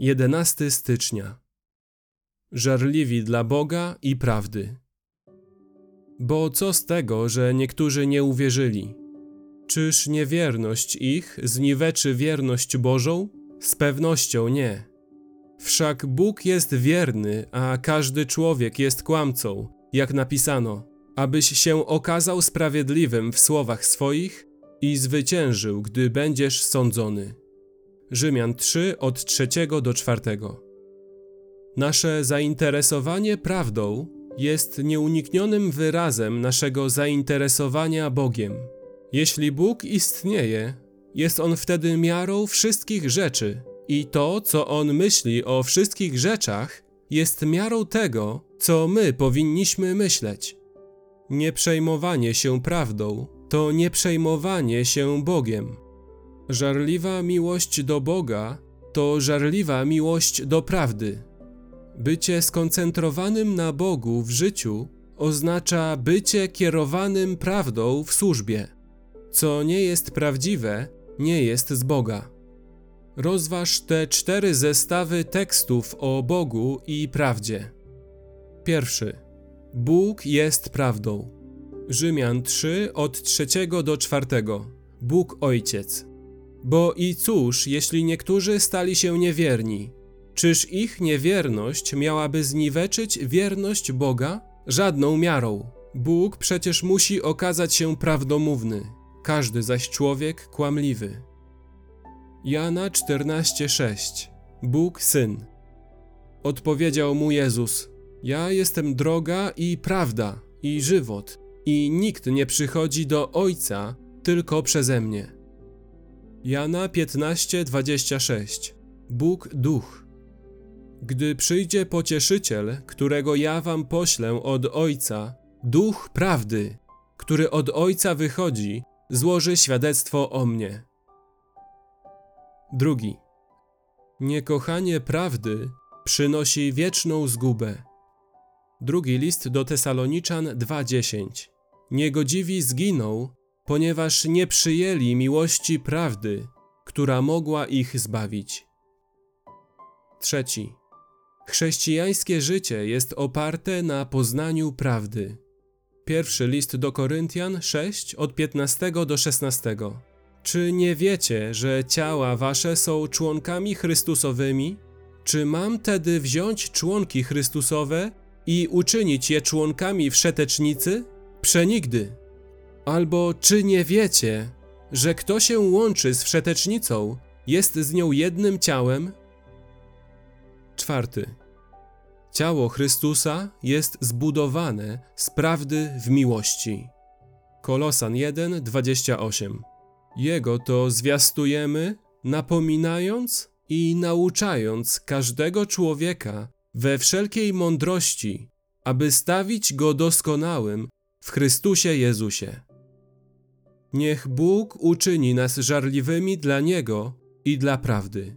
11 stycznia. Żarliwi dla Boga i prawdy. Bo co z tego, że niektórzy nie uwierzyli? Czyż niewierność ich zniweczy wierność Bożą? Z pewnością nie. Wszak Bóg jest wierny, a każdy człowiek jest kłamcą, jak napisano, abyś się okazał sprawiedliwym w słowach swoich i zwyciężył, gdy będziesz sądzony. Rzymian 3 od 3 do 4. Nasze zainteresowanie prawdą jest nieuniknionym wyrazem naszego zainteresowania Bogiem. Jeśli Bóg istnieje, jest On wtedy miarą wszystkich rzeczy i to, co On myśli o wszystkich rzeczach, jest miarą tego, co my powinniśmy myśleć. Nieprzejmowanie się prawdą to nieprzejmowanie się Bogiem. Żarliwa miłość do Boga to żarliwa miłość do prawdy. Bycie skoncentrowanym na Bogu w życiu oznacza bycie kierowanym prawdą w służbie. Co nie jest prawdziwe, nie jest z Boga. Rozważ te cztery zestawy tekstów o Bogu i prawdzie. Pierwszy. Bóg jest prawdą. Rzymian 3 od 3 do 4. Bóg Ojciec. Bo i cóż, jeśli niektórzy stali się niewierni? Czyż ich niewierność miałaby zniweczyć wierność Boga? Żadną miarą. Bóg przecież musi okazać się prawdomówny, każdy zaś człowiek kłamliwy. Jana 14:6 Bóg Syn. Odpowiedział mu Jezus: Ja jestem droga i prawda i żywot, i nikt nie przychodzi do Ojca tylko przeze mnie. Jana 15:26 Bóg Duch. Gdy przyjdzie pocieszyciel, którego ja wam poślę od Ojca, Duch Prawdy, który od Ojca wychodzi, złoży świadectwo o mnie. Drugi. Niekochanie prawdy przynosi wieczną zgubę. Drugi list do Tesaloniczan 2:10. Niegodziwi zginą, ponieważ nie przyjęli miłości prawdy, która mogła ich zbawić. Trzeci. Chrześcijańskie życie jest oparte na poznaniu prawdy. Pierwszy list do Koryntian 6 od 15 do 16. Czy nie wiecie, że ciała wasze są członkami Chrystusowymi? Czy mam tedy wziąć członki Chrystusowe i uczynić je członkami wszetecznicy? Przenigdy. Albo czy nie wiecie, że kto się łączy z wszetecznicą, jest z nią jednym ciałem? Czwarty. Ciało Chrystusa jest zbudowane z prawdy w miłości. Kolosan 1, 28. Jego to zwiastujemy, napominając i nauczając każdego człowieka we wszelkiej mądrości, aby stawić go doskonałym w Chrystusie Jezusie. Niech Bóg uczyni nas żarliwymi dla Niego i dla prawdy.